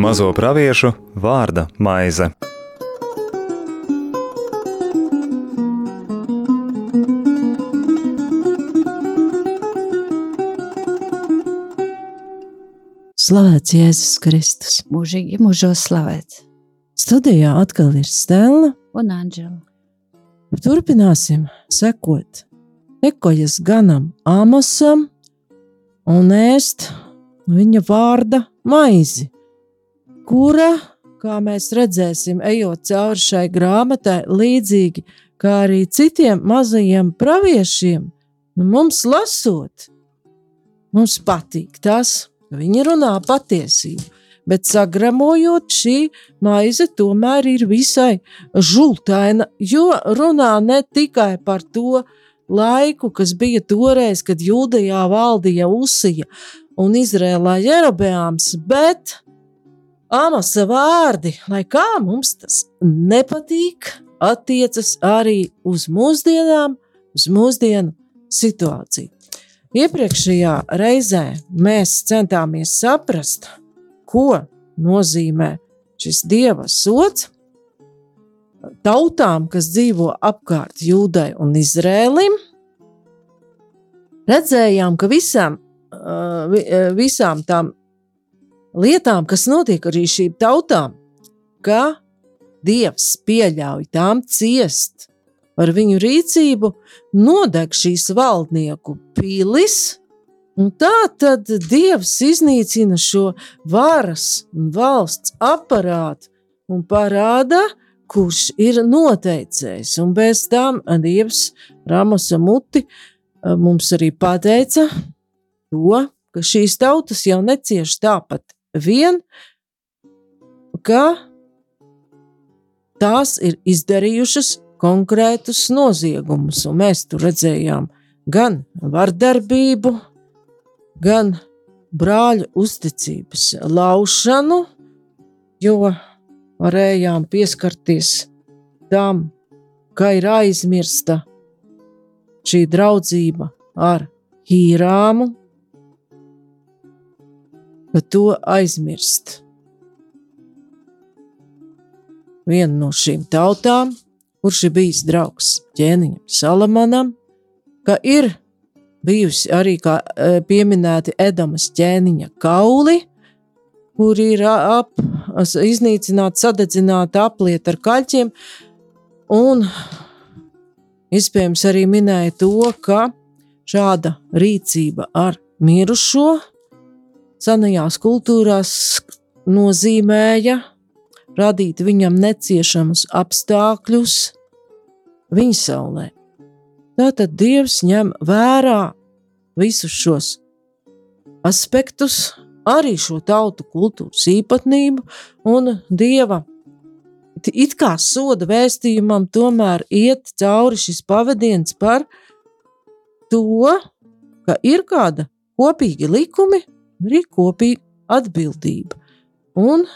Mazo praviešu vārda maize. Slavēts Jēzus Kristus. Mūžīgi mūžos slavēts. Studijā atkal ir Stela. Un Anģela. Turpināsim sekot ekojas ganam Amosam un ēst viņa vārda maizi, kura, kā mēs redzēsim, ejot cauri šai grāmatai, līdzīgi kā arī citiem mazajiem praviešiem, nu mums lasot, mums patīk tas, Viņi runā patiesību, bet sagramojot šī maize tomēr ir visai žultaina, jo runā ne tikai par to laiku, kas bija toreiz, kad Jūdejā valdīja Usija un Izrēlā Jerobeāms, bet Amasa vārdi, lai kā mums tas nepatīk, attiecas arī uz mūsdienām, uz mūsdienu situāciju. Iepriekšējā reizē mēs centāmies saprast, ko nozīmē šis dieva sots tautām, kas dzīvo apkārt Jūdai un Izrēlim. Redzējām, ka visām, visām tām lietām, kas notiek arī šīm tautām, ka Dievs pieļauj tām ciest Ar viņu rīcību nodeg šīs valdnieku pilis, un tā tad Dievs iznīcina šo varas un valsts aparātu un parāda, kurš ir noteicējis. Un bez tam Dievs Ramosa muti mums arī pateica to, ka šīs tautas jau necieš tāpat vien, ka tās ir izdarījušas konkrētus noziegumus, un mēs tur redzējām gan vardarbību, gan brāļu uzticības laušanu, jo varējām pieskarties tam, ka ir aizmirsta šī draudzība ar Hīrāmu, ka to aizmirst. Viena no šīm tautām kurš ir bijis draugs ķēniņam Salamanam, ka ir bijusi arī kā e, pieminēti Edamas ķēniņa kauli, kur ir ap, iznīcināta, sadedzināta aplieta ar kaļķiem, un iespējams arī minēja to, ka šāda rīcība ar mirušo senajās kultūrās nozīmēja radīt viņam neciešamus apstākļus viņa saulē. Tātad Dievs ņem vērā visus šos aspektus, arī šo tautu kultūras īpatnību, un Dieva it kā soda vēstījumam tomēr iet cauri šis pavadiens par to, ka ir kāda kopīga likumi, arī kopīga atbildība. Un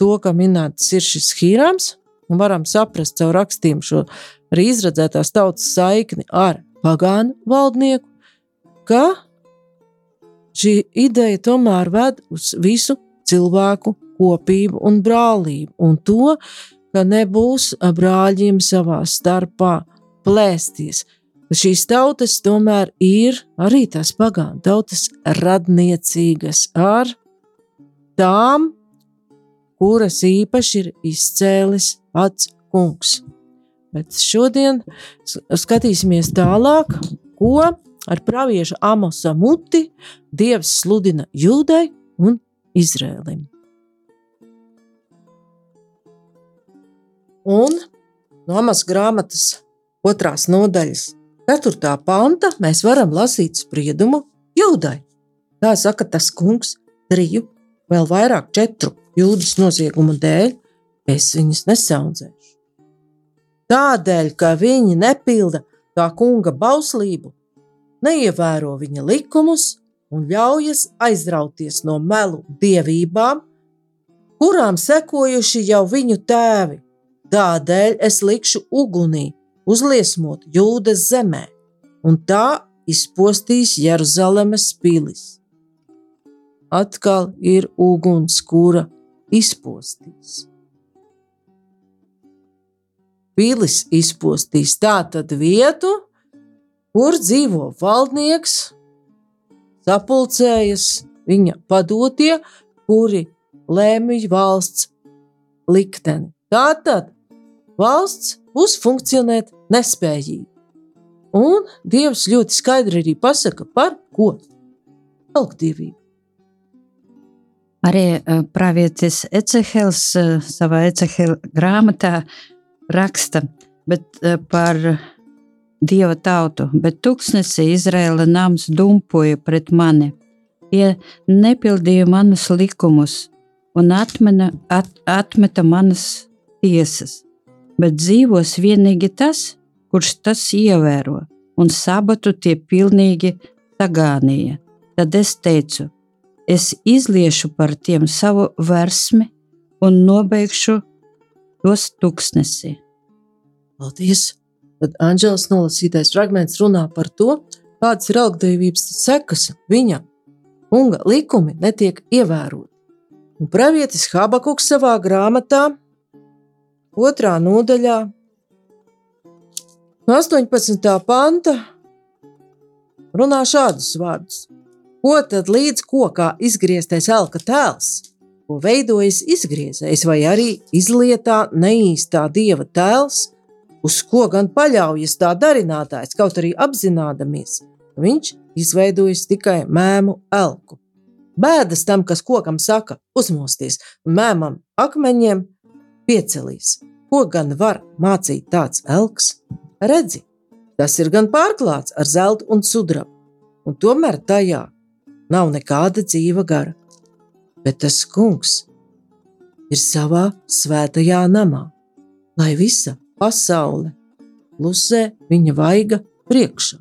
to, ka minēts ir šis hīrāms, un varam saprast caur rakstiem šo arī izredzētās tautas saikni ar pagānu valdnieku, ka šī ideja tomēr ved uz visu cilvēku kopību un brālību, un to, ka nebūs brāļiem savā starpā plēsties. Šīs tautas tomēr ir arī tās pagānu tautas radniecīgas ar tām kuras īpaši ir izcēlis pats kungs. Bet šodien skatīsimies tālāk, ko ar pravieša Amosa muti Dievs sludina Jūdai un Izrēlim. Un no Amas grāmatas otrās nodaļas, 4. panta, mēs varam lasīt spriedumu Jūdai. Tā saka tas kungs, triju, vēl vairāk četru jūdas noziegumu dēļ, es viņus nesaudzēšu. Tādēļ, ka viņi nepilda tā kunga bauslību, neievēro viņa likumus un ļaujas aizrauties no melu dievībām, kurām sekojuši jau viņu tēvi. Tādēļ es likšu ugunī uzliesmot jūdas zemē un tā izpostīs Jeruzalemes pilis. Atkal ir uguns, kura izpostīs. Pilis izpostīs tātad vietu, kur dzīvo valdnieks, sapulcējas viņa padotie, kuri lēmj valsts likteni. Tātad valsts būs funkcionēt nespējīgi. Un Dievs ļoti skaidri arī pasaka, par ko elgdevību. Arī uh, pravietis Ecehels uh, savā Ecehela grāmatā raksta bet, uh, par dieva tautu, bet tūkstnesī Izraēla nams dumpoja pret mani. Tie nepildīja manus likumus un atmena, at, atmeta manas tiesas, bet dzīvos vienīgi tas, kurš tas ievēro, un sabatu tie pilnīgi sagānīja. Tad es teicu, es izliešu par tiem savu versmi un nobeigšu tos tuksnesi. Paldies! Tad Anģels nolasītais fragments runā par to, kādas ir algdevības sekas viņa kunga likumi netiek ievēroti. Un pravietis Habakuks savā grāmatā, otrā nodaļā, no 18. panta, runā šādus vārdus. Ko tad līdz kokā izgrieztais elka tēls, ko veidojas izgriezējs, vai arī izlietā neīstā dieva tēls, uz ko gan paļaujas tā darinātājs, kaut arī apzināmies, ka viņš izveidojis tikai mēmu elku. Bēdas tam, kas kokam saka, uzmosties, un mēmam akmeņiem piecelīs. Ko gan var mācīt tāds elks? Redzi, tas ir gan pārklāts ar zeltu un sudrabu, un tomēr tajā nav nekāda dzīva gara. Bet tas kungs ir savā svētajā namā, lai visa pasaule klusē viņa vaiga priekšā.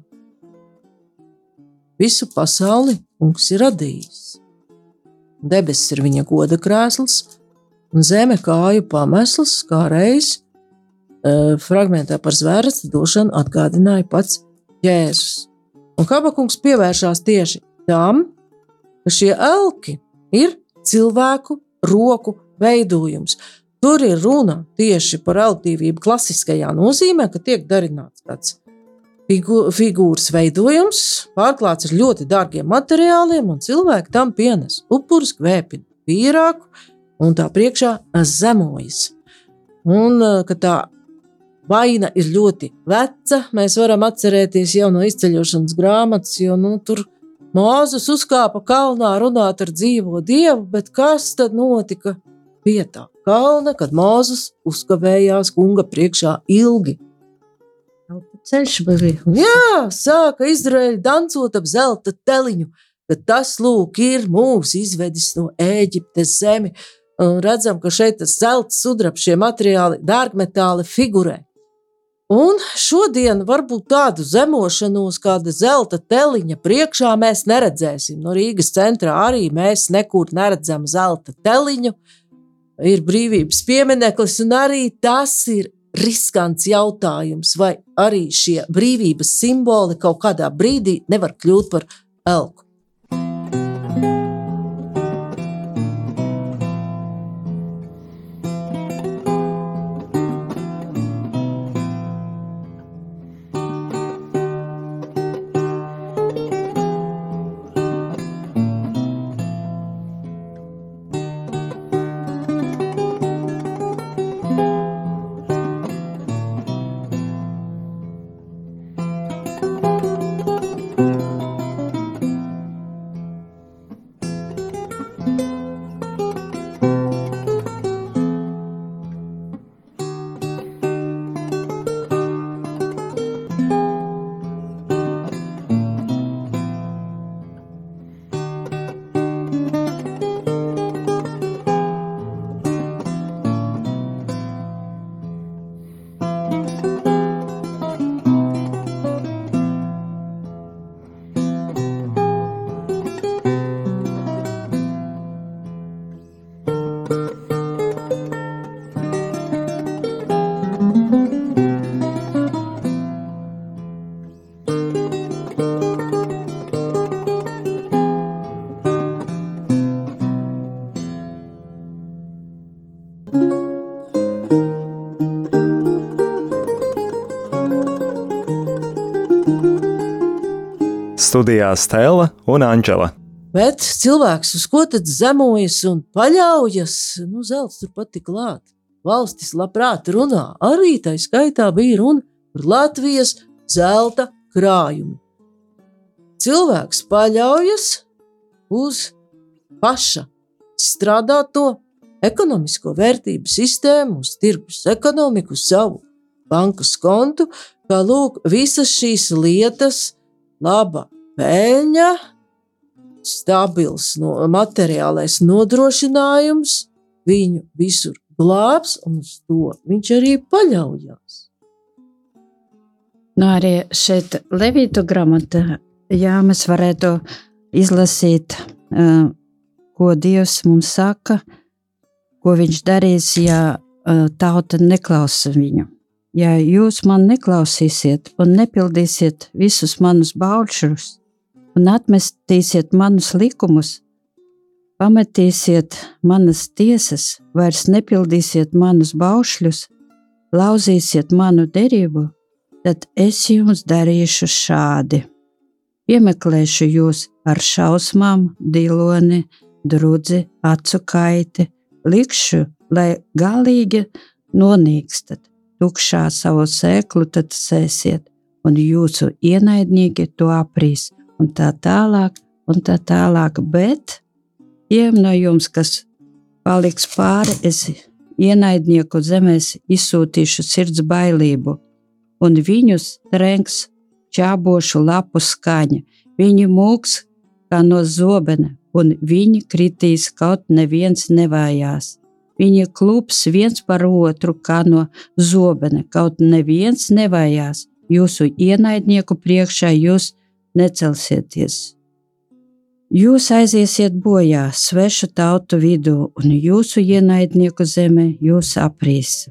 Visu pasauli kungs ir radījis. Debesis ir viņa goda krēsls, un zeme kāju pamesls, kā reiz e, fragmentā par zvērsta došanu atgādināja pats Jēzus. Un Habakungs pievēršās tieši tam, ka šie elki ir cilvēku roku veidojums. Tur ir runa tieši par elgdevību klasiskajā nozīmē, ka tiek darināts tāds figu, figūras veidojums, pārklāts ar ļoti dārgiem materiāliem, un cilvēki tam pienes upurus, kvēpina pīrāgu un tā priekšā zemojas. Un ka tā vaina ir ļoti veca, mēs varam atcerēties jau no izceļošanas grāmatas, jo nu, tur Mūzes uzkāpa kalnā runāt ar dzīvo dievu, bet kas tad notika pie tā? Kalna, kad Mozus uzkavējās kunga priekšā ilgi. Ceļš bija. Jā, sāka Izraēļa dancot ap zelta teliņu, ka tas lūk ir mūs izvedis no Ēģiptes zemi. Un redzam, ka šeit tas zelta sudrabs, šie materiāli, dārgmetāli figurē. Un šodien varbūt tādu zemošanos, kāda zelta teliņa priekšā mēs neredzēsim. No Rīgas centrā arī mēs nekur neredzam zelta teliņu, ir brīvības piemineklis, un arī tas ir riskants jautājums, vai arī šie brīvības simboli kaut kādā brīdī nevar kļūt par elku. Studijā Stela un Anģela. Bet cilvēks uz ko tad zemojas un paļaujas, nu, zelts turpat tik klāt. Valstis labprāt runā, arī tā skaitā bija runa par Latvijas zelta krājumu. Cilvēks paļaujas uz paša izstrādāto ekonomisko vērtību sistēmu, uz tirgus ekonomiku, savu bankas kontu, ka lūk, visas šīs lietas, laba peļņa, stabils no, materiālais nodrošinājums, viņu visur glābs, un uz to viņš arī paļaujas. Nu, arī šeit Levītu grāmatā, jā, mēs varētu izlasīt, ko Dievs mums saka, ko viņš darīs, ja tauta neklausa viņu. Ja jūs man neklausīsiet un nepildīsiet visus manus baušļus, un atmestīsiet manus likumus, pametīsiet manas tiesas, vairs nepildīsiet manus baušļus, lauzīsiet manu derību, tad es jums darīšu šādi. Piemeklēšu jūs ar šausmām, diloni, drudzi, acu kaiti, likšu, lai galīgi nonīkstat, tukšā savu sēklu tad sēsiet, un jūsu ienaidnieki to aprīs, un tā tālāk, un tā tālāk. Bet tiem no jums, kas paliks pāri, es ienaidnieku zemēs izsūtīšu sirds bailību, un viņus trenks čābošu lapu skaņa. Viņi mūks kā no zobena, un viņi kritīs, kaut neviens nevājās. Viņi klūps viens par otru kā no zobena, kaut neviens nevājās. Jūsu ienaidnieku priekšā jūs necelsieties. Jūs aiziesiet bojā svešu tautu vidū, un jūsu ienaidnieku zeme jūs aprīs.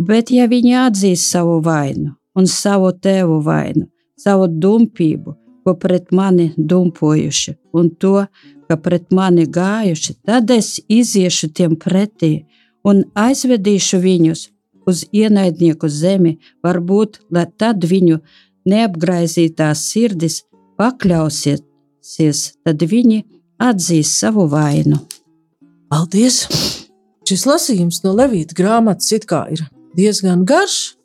Bet, ja viņi atzīs savu vainu un savu tēvu vainu, savu dumpību, ko pret mani dumpojuši, un to, ka pret mani gājuši, tad es iziešu tiem pretī un aizvedīšu viņus uz ienaidnieku zemi, varbūt, lai tad viņu neapgraizītās sirdis pakļausies, tad viņi atzīs savu vainu. Paldies! Šis lasījums no Levīta grāmatas it kā ir diezgan garš,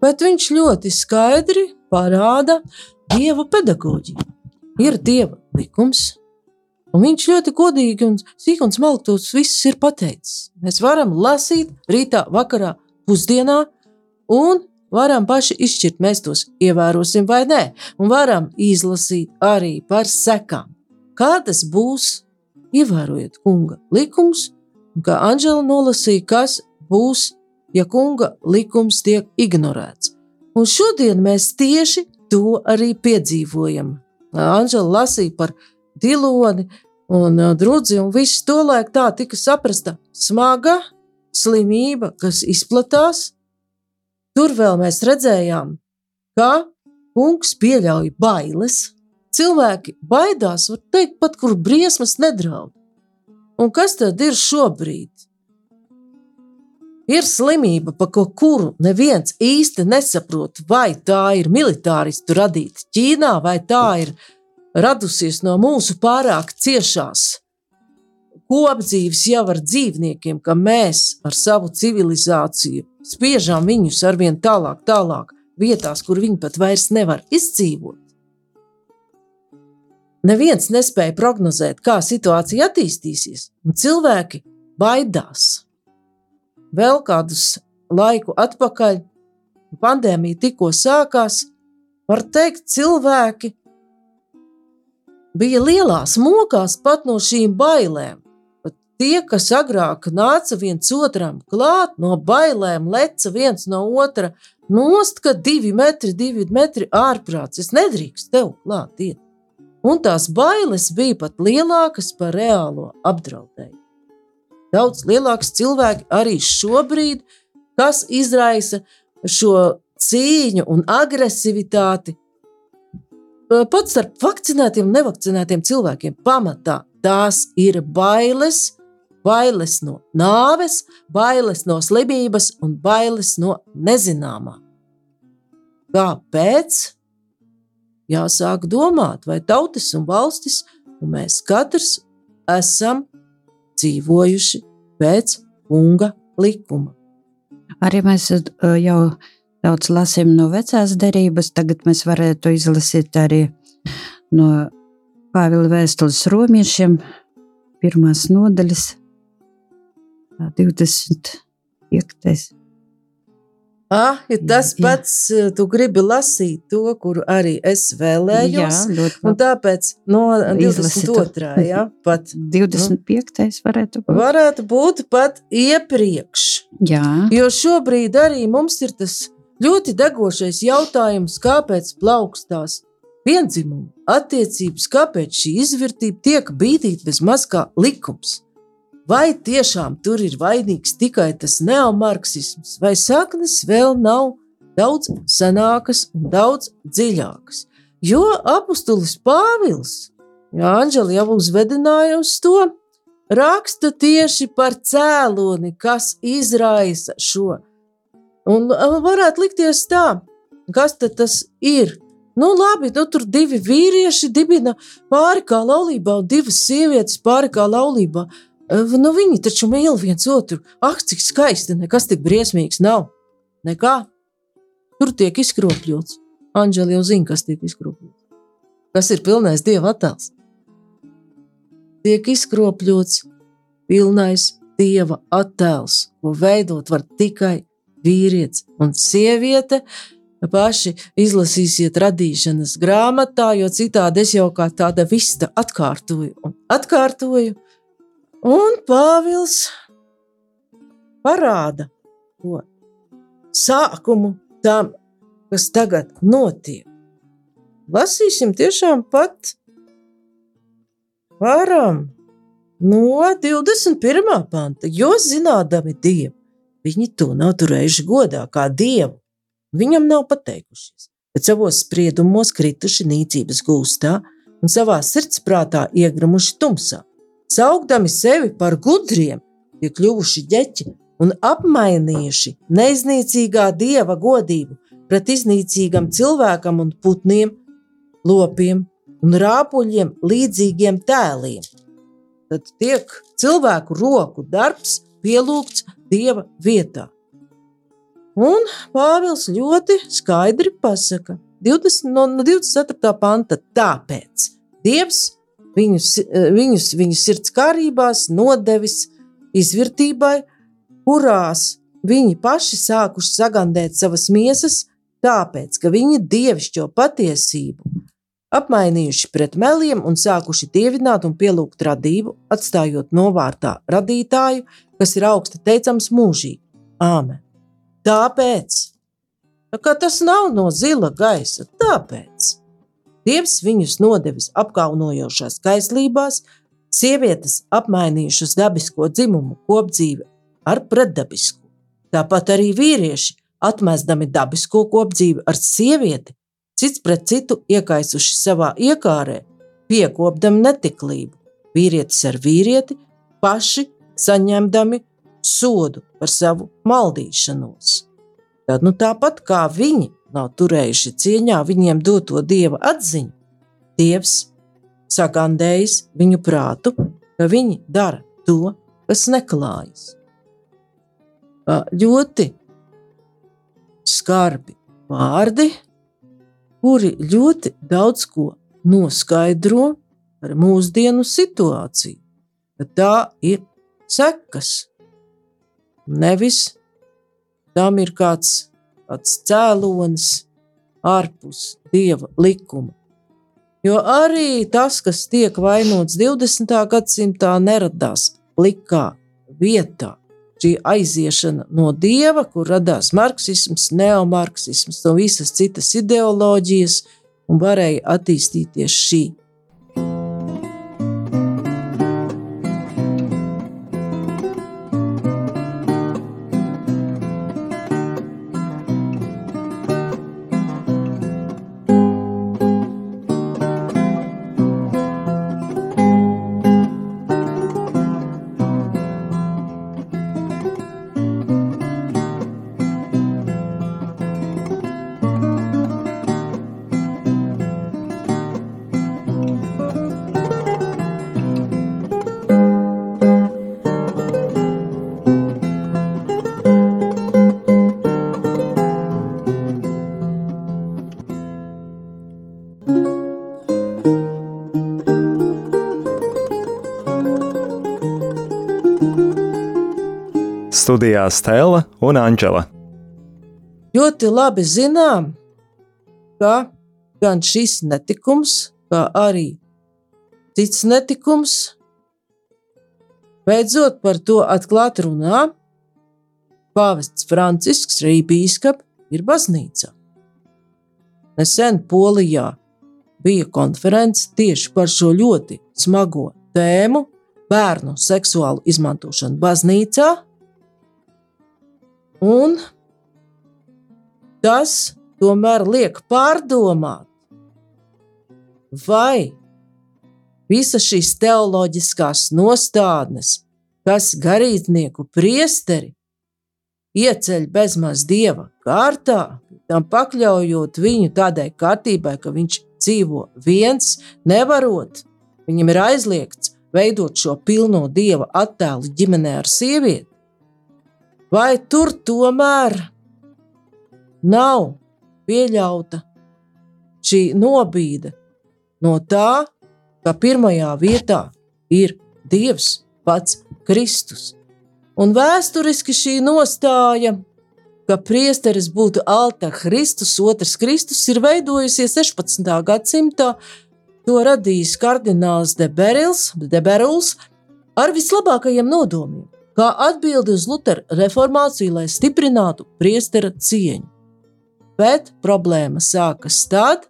bet viņš ļoti skaidri parāda dieva pedagoģiju. Ir dieva likums, un viņš ļoti godīgi un sīk un smalki tos visus ir pateicis. Mēs varam lasīt rītā, vakarā, pusdienā, un varam paši izšķirt, mēs tos ievērosim vai nē, un varam izlasīt arī par sekām. Kā tas būs, ievērojot kunga likumus, un kā Anģela nolasīja, kas būs ja kunga likums tiek ignorēts. Un šodien mēs tieši to arī piedzīvojam. Anģela lasīja par diloni un drudzi, un viss to laik tā tika saprasta smaga slimība, kas izplatās. Tur vēl mēs redzējām, ka kungs pieļauj bailes. Cilvēki baidās, var teikt, pat kur briesmas nedraud. Un kas tad ir šobrīd? Ir slimība, pa ko kuru neviens īsti nesaprot, vai tā ir militāristu radīta Ķīnā, vai tā ir radusies no mūsu pārāk ciešās kopdzīves jau ar dzīvniekiem, ka mēs ar savu civilizāciju spiežam viņus arvien tālāk, tālāk, vietās, kur viņi pat vairs nevar izdzīvot. Neviens nespēja prognozēt, kā situācija attīstīsies, un cilvēki baidās vēl kādus laiku atpakaļ, pandēmija tikko sākās, var teikt, cilvēki bija lielās mokās pat no šīm bailēm. Tie, kas agrāk nāca viens otram klāt, no bailēm leca viens no otra nost, ka divi metri, divi metri ārprāts, es nedrīkst tev klāt iet. Un tās bailes bija pat lielākas par reālo apdraudējumu daudz lielāks cilvēki arī šobrīd, kas izraisa šo cīņu un agresivitāti. Pat starp vakcinētiem un nevakcinētiem cilvēkiem pamatā tās ir bailes, bailes no nāves, bailes no slimības un bailes no nezināmā. Kāpēc? jāsāk domāt, vai tautas un valstis, un mēs katrs esam dzīvojuši pēc kunga likuma. Arī mēs uh, jau daudz lasījām no vecās derības, tagad mēs varētu izlasīt arī no Pāvila vēstules romiešiem, pirmās nodaļas, 25. Ah, ja tas jā. pats, eh, tu gribi lasīt to, kuru arī es vēlējos. Jā. Un tāpēc no 22. Jā, pat 25. varētu būt. Varētu būt pat iepriekš. Jā. Jo šobrīd arī mums ir tas ļoti degošais jautājums, kāpēc plaukstās viendzimumu attiecības, kāpēc šī izvērtība tiek bīdīta bez maz kā likums. Vai tiešām tur ir vainīgs tikai tas neomarksisms, vai saknes vēl nav daudz senākas un daudz dziļākas? Jo apustulis Pāvils, ja Anģeli jau uzvedināja uz to, raksta tieši par cēloni, kas izraisa šo. Un varētu likties tā, kas tas ir? Nu, labi, nu, tur divi vīrieši dibina pāri kā laulībā, un divas sievietes pāri kā laulībā. Nu, viņi taču mīl viens otru. Ak, cik skaisti, nekas tik briesmīgs nav. Nekā. Tur tiek izkropļots. Anģeli jau zina, kas tiek izkropļots. Kas ir pilnais dieva attēls? Tiek izkropļots pilnais dieva attēls, ko veidot var tikai vīrietis un sieviete. Paši izlasīsiet radīšanas grāmatā, jo citādi es jau kā tāda vista atkārtoju un atkārtoju Un Pāvils parāda to sākumu tam, kas tagad notiek. Lasīsim tiešām pat varam no 21. panta, jo zinādami Dievu, viņi to nav turējuši godā kā Dievu. Viņam nav pateikušies, bet savos spriedumos krituši nīcības gūstā un savā sirdsprātā iegramuši tumsā saukdami sevi par gudriem, ir kļuvuši ģeķi un apmainījuši neiznīcīgā dieva godību pret iznīcīgam cilvēkam un putniem, lopiem un rāpuļiem līdzīgiem tēliem. Tad tiek cilvēku roku darbs pielūgts dieva vietā. Un Pāvils ļoti skaidri pasaka, 20, no 24. panta, tāpēc Dievs viņus, eh, viņus viņu sirds kārībās nodevis izvērtībai, kurās viņi paši sākuši sagandēt savas miesas, tāpēc, ka viņi dievišķo patiesību apmainījuši pret meliem un sākuši dievināt un pielūgt radību, atstājot novārtā radītāju, kas ir augsta teicams mūžīgi. Āmen. Tāpēc, ka tas nav no zila gaisa, tāpēc Dievs viņus nodevis apkaunojošās kaislībās, sievietes apmainījušas dabisko dzimumu kopdzīvi ar pretdabisku. Tāpat arī vīrieši, atmestami dabisko kopdzīvi ar sievieti, cits pret citu iekaisuši savā iekārē, piekopdami netiklību, vīrietis ar vīrieti, paši saņemdami sodu par savu maldīšanos. Tad nu tāpat kā viņi nav turējuši cieņā viņiem doto dieva atziņu, dievs sagandējis viņu prātu, ka viņi dara to, kas neklājas. Ļoti skarbi vārdi, kuri ļoti daudz ko noskaidro par mūsdienu situāciju. Tā ir sekas. Nevis tam ir kāds kāds cēlonis ārpus dieva likuma. Jo arī tas, kas tiek vainots 20. gadsimtā, neradās likā vietā. Šī aiziešana no dieva, kur radās marksisms, neomarksisms un visas citas ideoloģijas, un varēja attīstīties šī Studijā Stela un Anģela. Ļoti labi zinām, ka gan šis netikums, kā arī cits netikums, beidzot par to atklāt runā. Pāvests Francisks, arī bīskap, ir baznīca. Nesen Polijā bija konference tieši par šo ļoti smago tēmu - bērnu seksuālu izmantošanu baznīcā. Un tas tomēr liek pārdomāt, vai visas šīs teoloģiskās nostādnes, kas garīdznieku priesteri ieceļ bezmaz dieva kārtā, tam pakļaujot viņu tādai kārtībai, ka viņš dzīvo viens, nevarot, viņam ir aizliegts veidot šo pilno dieva attēlu ģimenē ar sievieti. Vai tur tomēr nav pieļauta šī nobīde no tā, ka pirmajā vietā ir Dievs pats Kristus. Un vēsturiski šī nostāja, ka priesteris būtu Alta Kristus, otrs Kristus, ir veidojusies 16. gadsimtā. To radījis kardināls Deberils, Deberuls ar vislabākajiem nodomiem, kā atbildi uz Lutera reformāciju, lai stiprinātu priestera cieņu. Bet problēma sākas tad,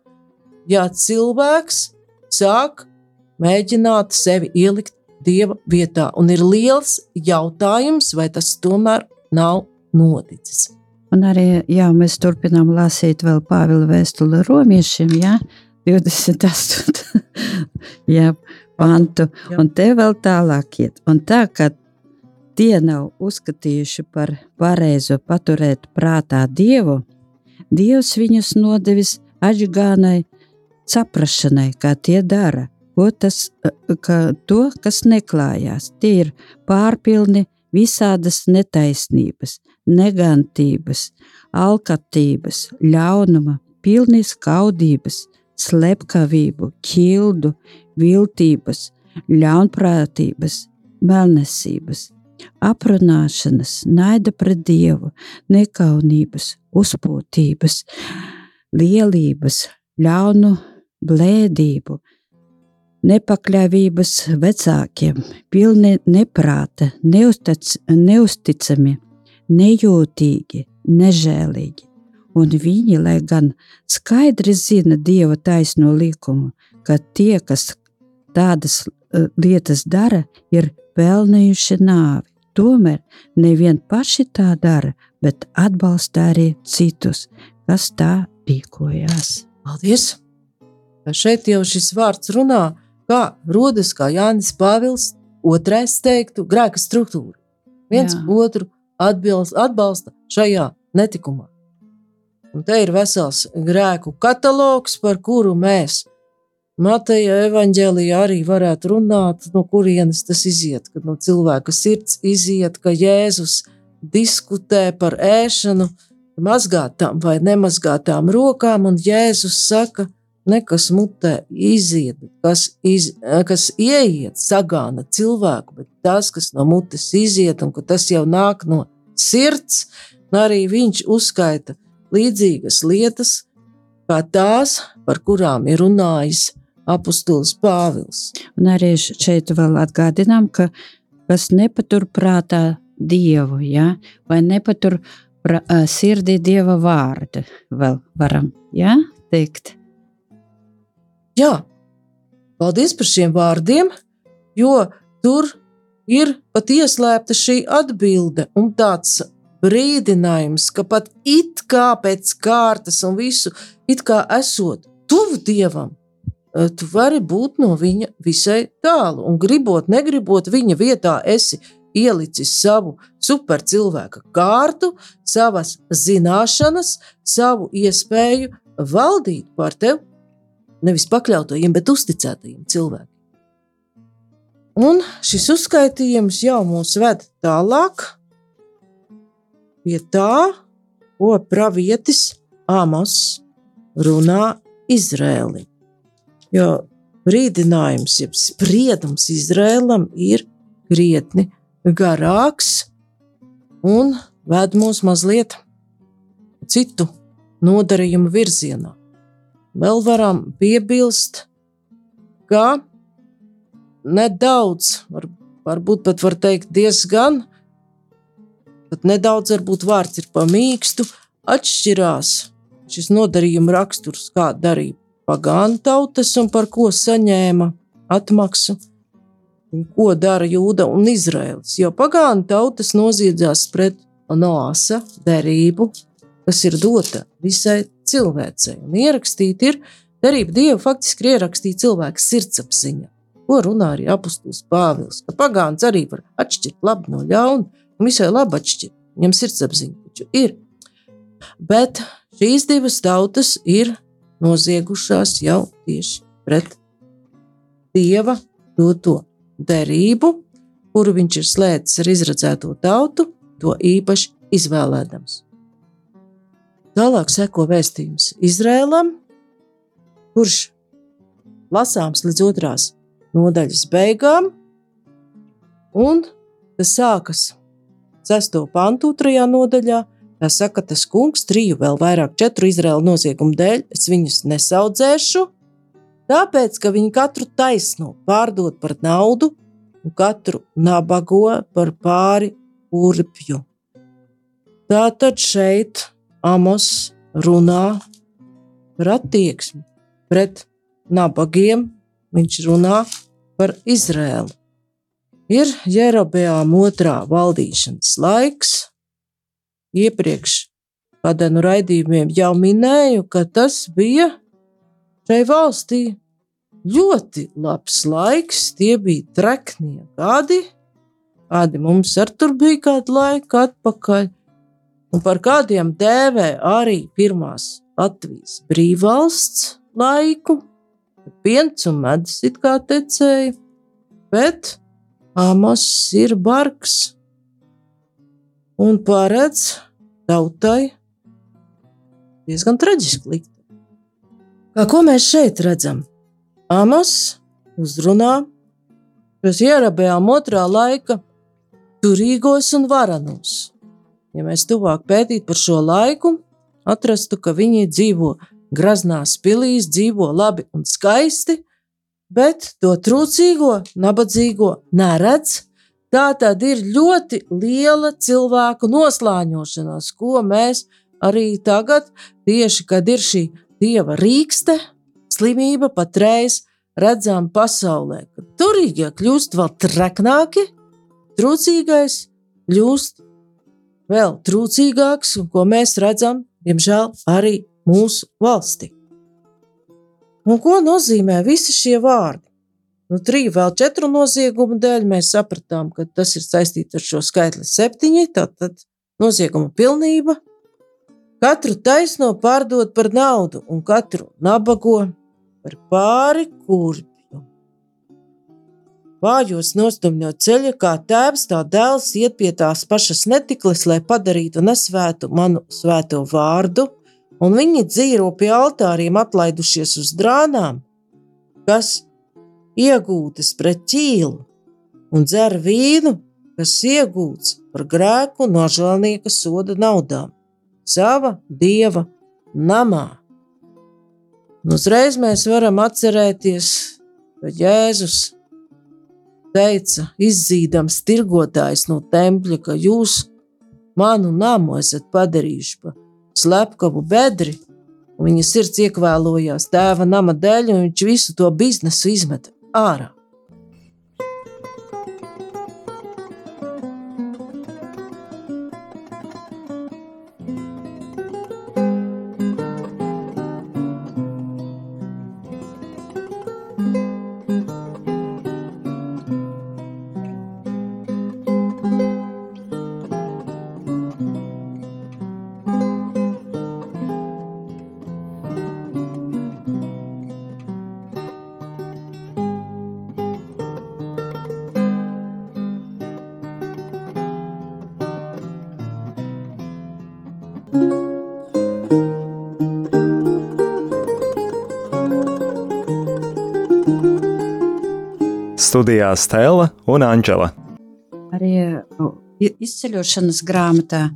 ja cilvēks sāk mēģināt sevi ielikt dieva vietā. Un ir liels jautājums, vai tas tomēr nav noticis. Un arī jā, mēs turpinām lasīt vēl Pāvila vēstuli romiešiem, jā, 28. jā, pantu. Jā. Un te vēl tālāk iet. Un tā, ka tie nav uzskatījuši par pareizo paturēt prātā Dievu, Dievs viņus nodevis aģigānai saprašanai, kā tie dara ko tas, ka to, kas neklājās, tie ir pārpilni visādas netaisnības, negantības, alkatības, ļaunuma, pilni skaudības, slepkavību, ķildu, viltības, ļaunprātības, melnesības, aprunāšanas, naida pret dievu, nekaunības, uzpūtības, lielības, ļaunu blēdību, nepakļāvības vecākiem, pilni neprāta, neustic, neusticami, nejūtīgi, nežēlīgi. Un viņi, lai gan skaidri zina Dieva taisno likumu, ka tie, kas tādas uh, lietas dara, ir pelnījuši nāvi. Tomēr nevien paši tā dara, bet atbalsta arī citus, kas tā rīkojās. Paldies! Šeit jau šis vārds runā kā rodas, kā Jānis Pāvils otrais teiktu, grēka struktūra. Viens Jā. otru atbilst, atbalsta šajā netikumā. Un te ir vesels grēku katalogs, par kuru mēs Mateja evanģēlijā arī varētu runāt, no kurienes tas iziet, kad no cilvēka sirds iziet, ka Jēzus diskutē par ēšanu, mazgātām vai nemazgātām rokām, un Jēzus saka, nekas mutē iziet, kas, iz, kas ieiet, sagāna cilvēku, bet tas, kas no mutes iziet, un tas jau nāk no sirds, arī viņš uzskaita līdzīgas lietas, kā tās, par kurām ir runājis apustulis Pāvils. Un arī šeit vēl atgādinām, ka kas nepatur prātā Dievu, ja? vai nepatur pra, sirdī Dieva vārdu, vēl varam ja? teikt. Jā, paldies par šiem vārdiem, jo tur ir pat ieslēpta šī atbilde un tāds brīdinājums, ka pat it kā pēc kārtas un visu, it kā esot tuvu dievam, tu vari būt no viņa visai tālu. Un gribot, negribot, viņa vietā esi ielicis savu supercilvēka kārtu, savas zināšanas, savu iespēju valdīt pār tevi nevis pakļautajiem, bet uzticētajiem cilvēkiem. Un šis uzskaitījums jau mūs ved tālāk pie tā, ko pravietis Amos runā Izrēlim. Jo brīdinājums, jeb spriedums Izrēlam ir krietni garāks un ved mūs mazliet citu nodarījumu virzienā. Vēl varam piebilst, ka nedaudz, var, varbūt pat var teikt diezgan, pat nedaudz varbūt vārds ir pamīkstu, atšķirās šis nodarījuma raksturs, kā darīja pagānu tautas un par ko saņēma atmaksu, ko dara Jūda un Izraels. Jo pagānu tautas noziedzās pret Noāsa derību, kas ir dota visai cilvēcei. Un ierakstīta ir derība Dievu, faktiski ir ierakstīta cilvēka sirdsapziņa, ko runā arī apustulis Pāvils. Ka pagāns arī var atšķirt labu no ļauna, un visai labi atšķirt. Viņam sirdsapziņa taču ir. Bet šīs divas tautas ir noziegušās jau tieši pret Dieva doto derību, kuru viņš ir slēdzis ar izredzēto tautu, to īpaši izvēlēdams. Tālāk seko vēstījums Izrēlam, kurš lasāms līdz otrās nodaļas beigām, un tas sākas 6. pantu, 2. nodaļā, Tā saka, tas kungs triju, vēl vairāk četru Izraēlu noziegumu dēļ, es viņus nesaudzēšu, tāpēc, ka viņi katru taisno pārdod par naudu un katru nabago par pāri urpju. Tātad šeit Amos runā par attieksmi pret nabagiem, viņš runā par Izrēlu. Ir Jerobeām otrā valdīšanas laiks, iepriekš kādā no raidījumiem jau minēju, ka tas bija šai valstī ļoti labs laiks. Tie bija treknie gadi, kādi mums ar tur bija kādu laiku atpakaļ, un par kādiem dēvē arī pirmās Latvijas brīvvalsts laiku. Piens un medus it kā tecēja, bet Amos ir bargs un paredz tautai diezgan traģisku likti. Kā ko mēs šeit redzam? Amos uzrunā šos ierabējām otrā laika turīgos un varenos. Ja mēs tuvāk pētītu par šo laiku, atrastu, ka viņi dzīvo graznās pilīs, dzīvo labi un skaisti, bet to trūcīgo, nabadzīgo neredz Tā tad ir ļoti liela cilvēku noslāņošanās, ko mēs arī tagad, tieši kad ir šī dieva rīkste, slimība patreiz redzam pasaulē, turīgie kļūst vēl treknāki, trūcīgais kļūst vēl trūcīgāks, un ko mēs redzam, diemžēl, arī mūsu valstī. Un ko nozīmē visi šie vārdi? Nu, triju, vēl četru noziegumu dēļ mēs sapratām, ka tas ir saistīts ar šo skaitli septiņi. Tātad nozieguma pilnība. Katru taisno pārdot par naudu, un katru nabago par pāri kurpju. Vājos nostumjot ceļu, kā tēvs, tā dēls iet pie tās pašas netikles, lai padarītu nesvētu manu svēto vārdu, un viņi dzīvo pie altāriem atlaidušies uz drānām, kas iegūtas pret ķīlu, un dzer vīnu, kas iegūts par grēku no žēlnieka soda naudām, sava dieva namā. Un uzreiz mēs varam atcerēties, ka Jēzus teica, izzīdams tirgotājs no tempļa, ka jūs manu namu esat padarījuši par slepkavu bedri, viņa sirds iekvēlojās tēva nama dēļ, un viņš visu to biznesu izmeta ara. Studijā Stela un Anģela. Arī nu, izceļošanas grāmatā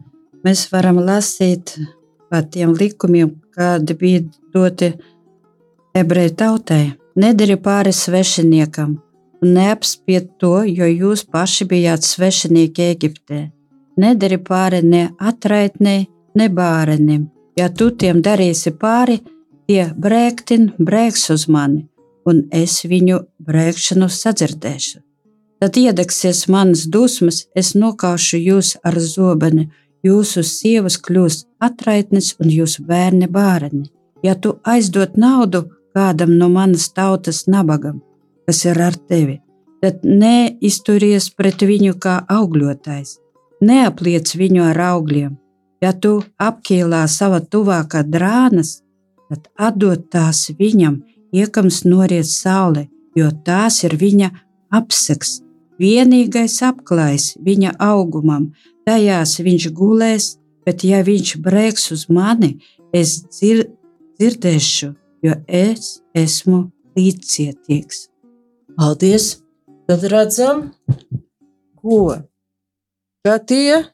mēs varam lasīt par tiem likumiem, kādi bija doti ebreju tautai. Nedari pāri svešiniekam, un neapspied to, jo jūs paši bijāt svešinieki Eģiptē. Nedari pāri ne atraitnei, ne bārenim, Ja tu tiem darīsi pāri, tie brēktin, brēks uz mani, un es viņu brēkšanu sadzirdēšu. Tad iedegsies manas dusmas, es nokaušu jūs ar zobeni, jūsu sievas kļūs atraitnes un jūsu bērni bērni. Ja tu aizdot naudu kādam no manas tautas nabagam, kas ir ar tevi, tad neizturies pret viņu kā augļotājs, neapliec viņu ar augļiem. Ja tu apkīlā sava tuvākā drānas, tad atdod tās viņam, iekams noriet saule, jo tās ir viņa apseks vienīgais apklājs viņa augumam, tajās viņš gulēs, bet ja viņš brēks uz mani, es dzir dzirdēšu, jo es esmu līdzcietīgs. Paldies! Tad redzam, ko ka tie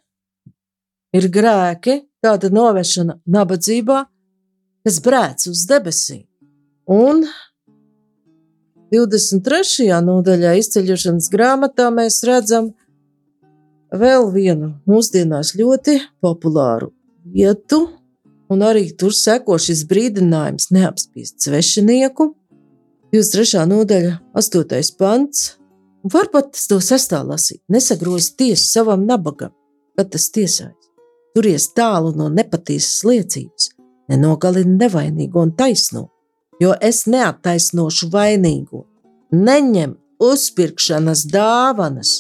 ir grēki, tāda novēršana nabadzībā, kas brēc uz debesīm. Un 23. nodaļā izceļošanas grāmatā mēs redzam vēl vienu mūsdienās ļoti populāru vietu, un arī tur seko šis brīdinājums neapspīst svešinieku. 23. nodaļa, 8. pants. Varbūt to sastāv lasīt, nesagroz tiesu savam nabagam, kad tas tiesājas. Turies tālu no nepatiesas liecības, nenogalini nevainīgo un taisno jo es neattaisnošu vainīgo. Neņem uzpirkšanas dāvanas,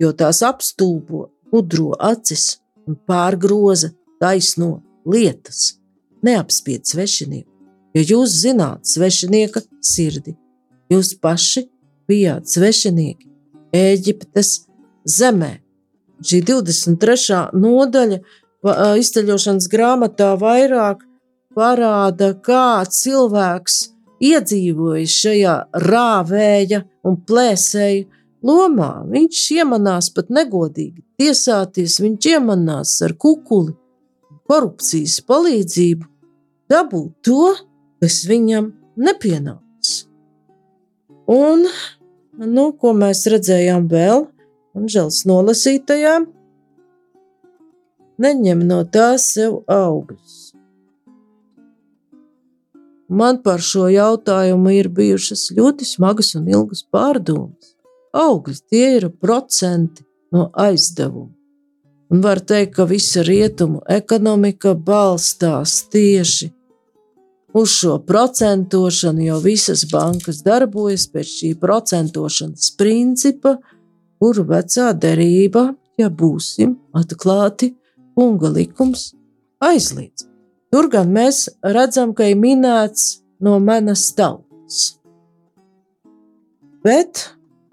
jo tās apstulbo gudro acis un pārgroza taisno lietas. Neapspied svešinieku, jo jūs zināt svešinieka sirdi. Jūs paši bijāt svešinieki Eģiptes zemē. Šī 23. nodaļa izceļošanas grāmatā vairāk parāda, kā cilvēks iedzīvojas šajā rāvēja un plēsēja lomā. Viņš iemanās pat negodīgi tiesāties, viņš iemanās ar kukuli, korupcijas palīdzību, dabūt to, kas viņam nepienāks. Un, nu, ko mēs redzējām vēl, Anžels nolasītajā, neņem no tās sev augļus. Man par šo jautājumu ir bijušas ļoti smagas un ilgas pārdomas. Augļi tie ir procenti no aizdevuma. Un var teikt, ka visa rietumu ekonomika balstās tieši uz šo procentošanu, jo visas bankas darbojas pēc šī procentošanas principa, kuru vecā derība, ja būsim atklāti, kunga likums aizliedz. Tur gan mēs redzam, ka ir minēts no manas tautas. Bet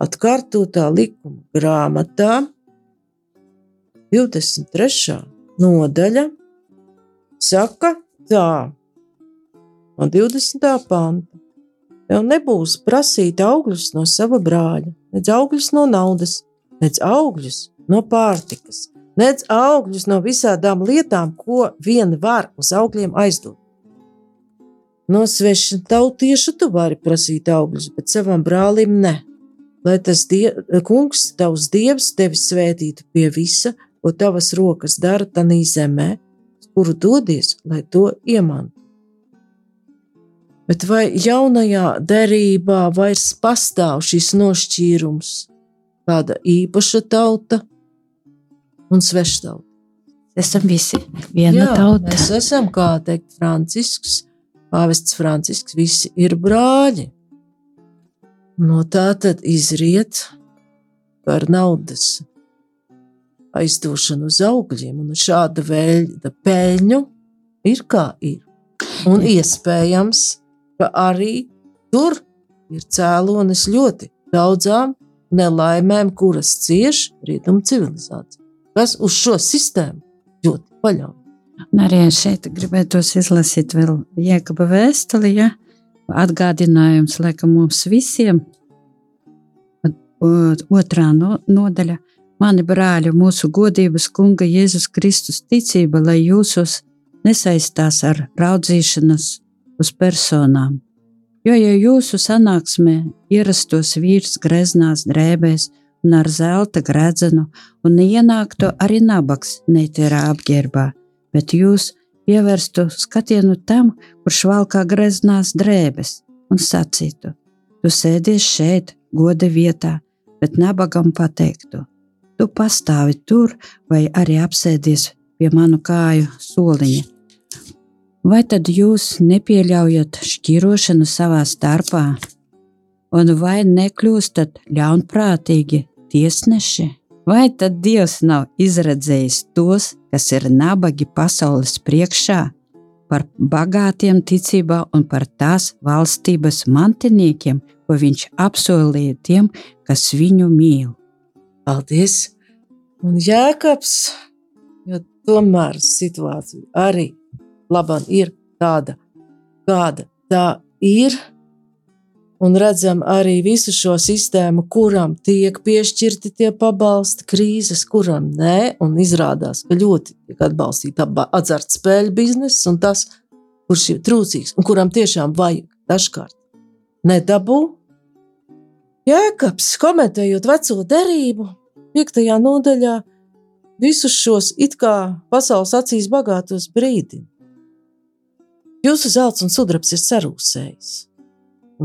atkārtotā likuma grāmatā 23. nodaļa saka tā, no 20. panta. Tev nebūs prasīt augļus no sava brāļa, nedz augļus no naudas, nedz augļus no pārtikas, nedz augļus no visādām lietām, ko vien var uz augļiem aizdot. No sveša tautieša tu vari prasīt augļus, bet savam brālim ne. Lai tas die, kungs, tavs dievs, tevi svētītu pie visa, ko tavas rokas dara tanī zemē, kuru dodies, lai to iemantu. Bet vai jaunajā derībā vairs pastāv šis nošķīrums, kāda īpaša tauta un sveštauta. Esam visi viena Jā, tauta. Mēs esam, kā teikt, Francisks, Pāvests Francisks, visi ir brāļi. No tā tad izriet par naudas aizdošanu uz augļiem, un šāda veida peļņu ir kā ir. Un iespējams, ka arī tur ir cēlonis ļoti daudzām nelaimēm, kuras cieš rietumu civilizācija kas uz šo sistēmu ļoti paļaujas. Arī šeit gribētos izlasīt vēl Jēkaba vēstuli, ja? atgādinājums laikam mums visiem. otrā no, nodaļa. Mani brāļi, mūsu godības kunga Jēzus Kristus ticība, lai jūsos nesaistās ar raudzīšanos uz personām. Jo, ja jūsu sanāksmē ierastos vīrs greznās drēbēs un ar zelta gredzenu, un ienāktu arī nabaks netīrā apģērbā, bet jūs pievērstu skatienu tam, kurš valkā greznās drēbes, un sacītu: Tu sēdies šeit, goda vietā, bet nabagam pateiktu: Tu pastāvi tur, vai arī apsēdies pie manu kāju soliņa. Vai tad jūs nepieļaujat šķirošanu savā starpā, un vai nekļūstat ļaunprātīgi tiesneši? Vai tad Dievs nav izredzējis tos, kas ir nabagi pasaules priekšā, par bagātiem ticībā un par tās valstības mantiniekiem, ko viņš apsolīja tiem, kas viņu mīl? Paldies! Un Jēkabs, jo tomēr situācija arī labāk ir tāda, kāda tā ir. Un redzam arī visu šo sistēmu, kuram tiek piešķirti tie pabalsti, krīzes, kuram nē. Un izrādās, ka ļoti tiek atbalstīta azartspēļu biznesa un tas, kurš ir trūcīgs un kuram tiešām vajag dažkārt nedabū. Jēkabs, komentējot veco derību, piektajā nodaļā, visus šos it kā pasaules acīs bagātos brīdina. Jūsu zelts un sudrabs ir sarūsējis,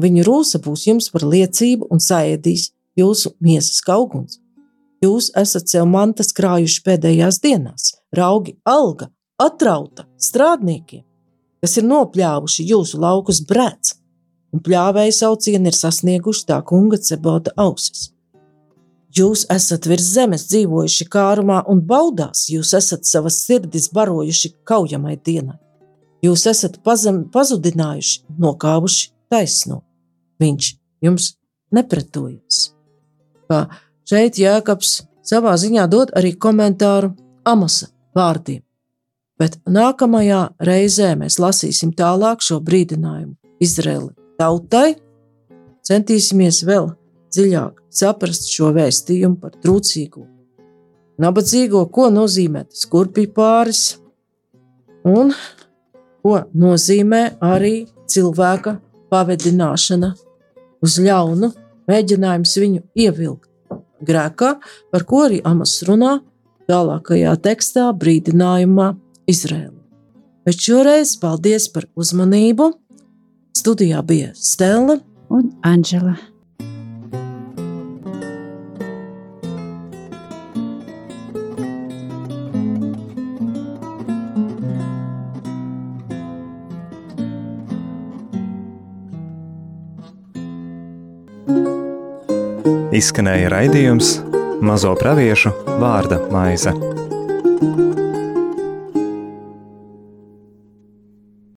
viņa rūsa būs jums par liecību un saēdīs jūsu miesas kauguns. Jūs esat sev mantas krājuši pēdējās dienās, raugi alga, atrauta strādniekiem, kas ir nopļāvuši jūsu laukus brēc, un pļāvēja saucieni ir sasnieguši tā kunga cebota ausis. Jūs esat virs zemes dzīvojuši kārumā un baudās, jūs esat savas sirdis barojuši kaujamai dienai. Jūs esat pazem, pazudinājuši, nokāvuši taisno. Viņš jums nepretojas. Kā šeit Jēkabs savā ziņā dod arī komentāru Amasa vārdiem. Bet nākamajā reizē mēs lasīsim tālāk šo brīdinājumu Izraēla tautai, centīsimies vēl dziļāk saprast šo vēstījumu par trūcīgo, nabadzīgo, ko nozīmē tas kurpju pāris, un ko nozīmē arī cilvēka pavedināšana uz ļaunu, mēģinājums viņu ievilkt grēkā, par ko arī Amas runā tālākajā tekstā, brīdinājumā Izrēlē. Bet šoreiz paldies par uzmanību. Studijā bija Stela un Anģela. Izskanēja raidījums Mazo praviešu vārda maize.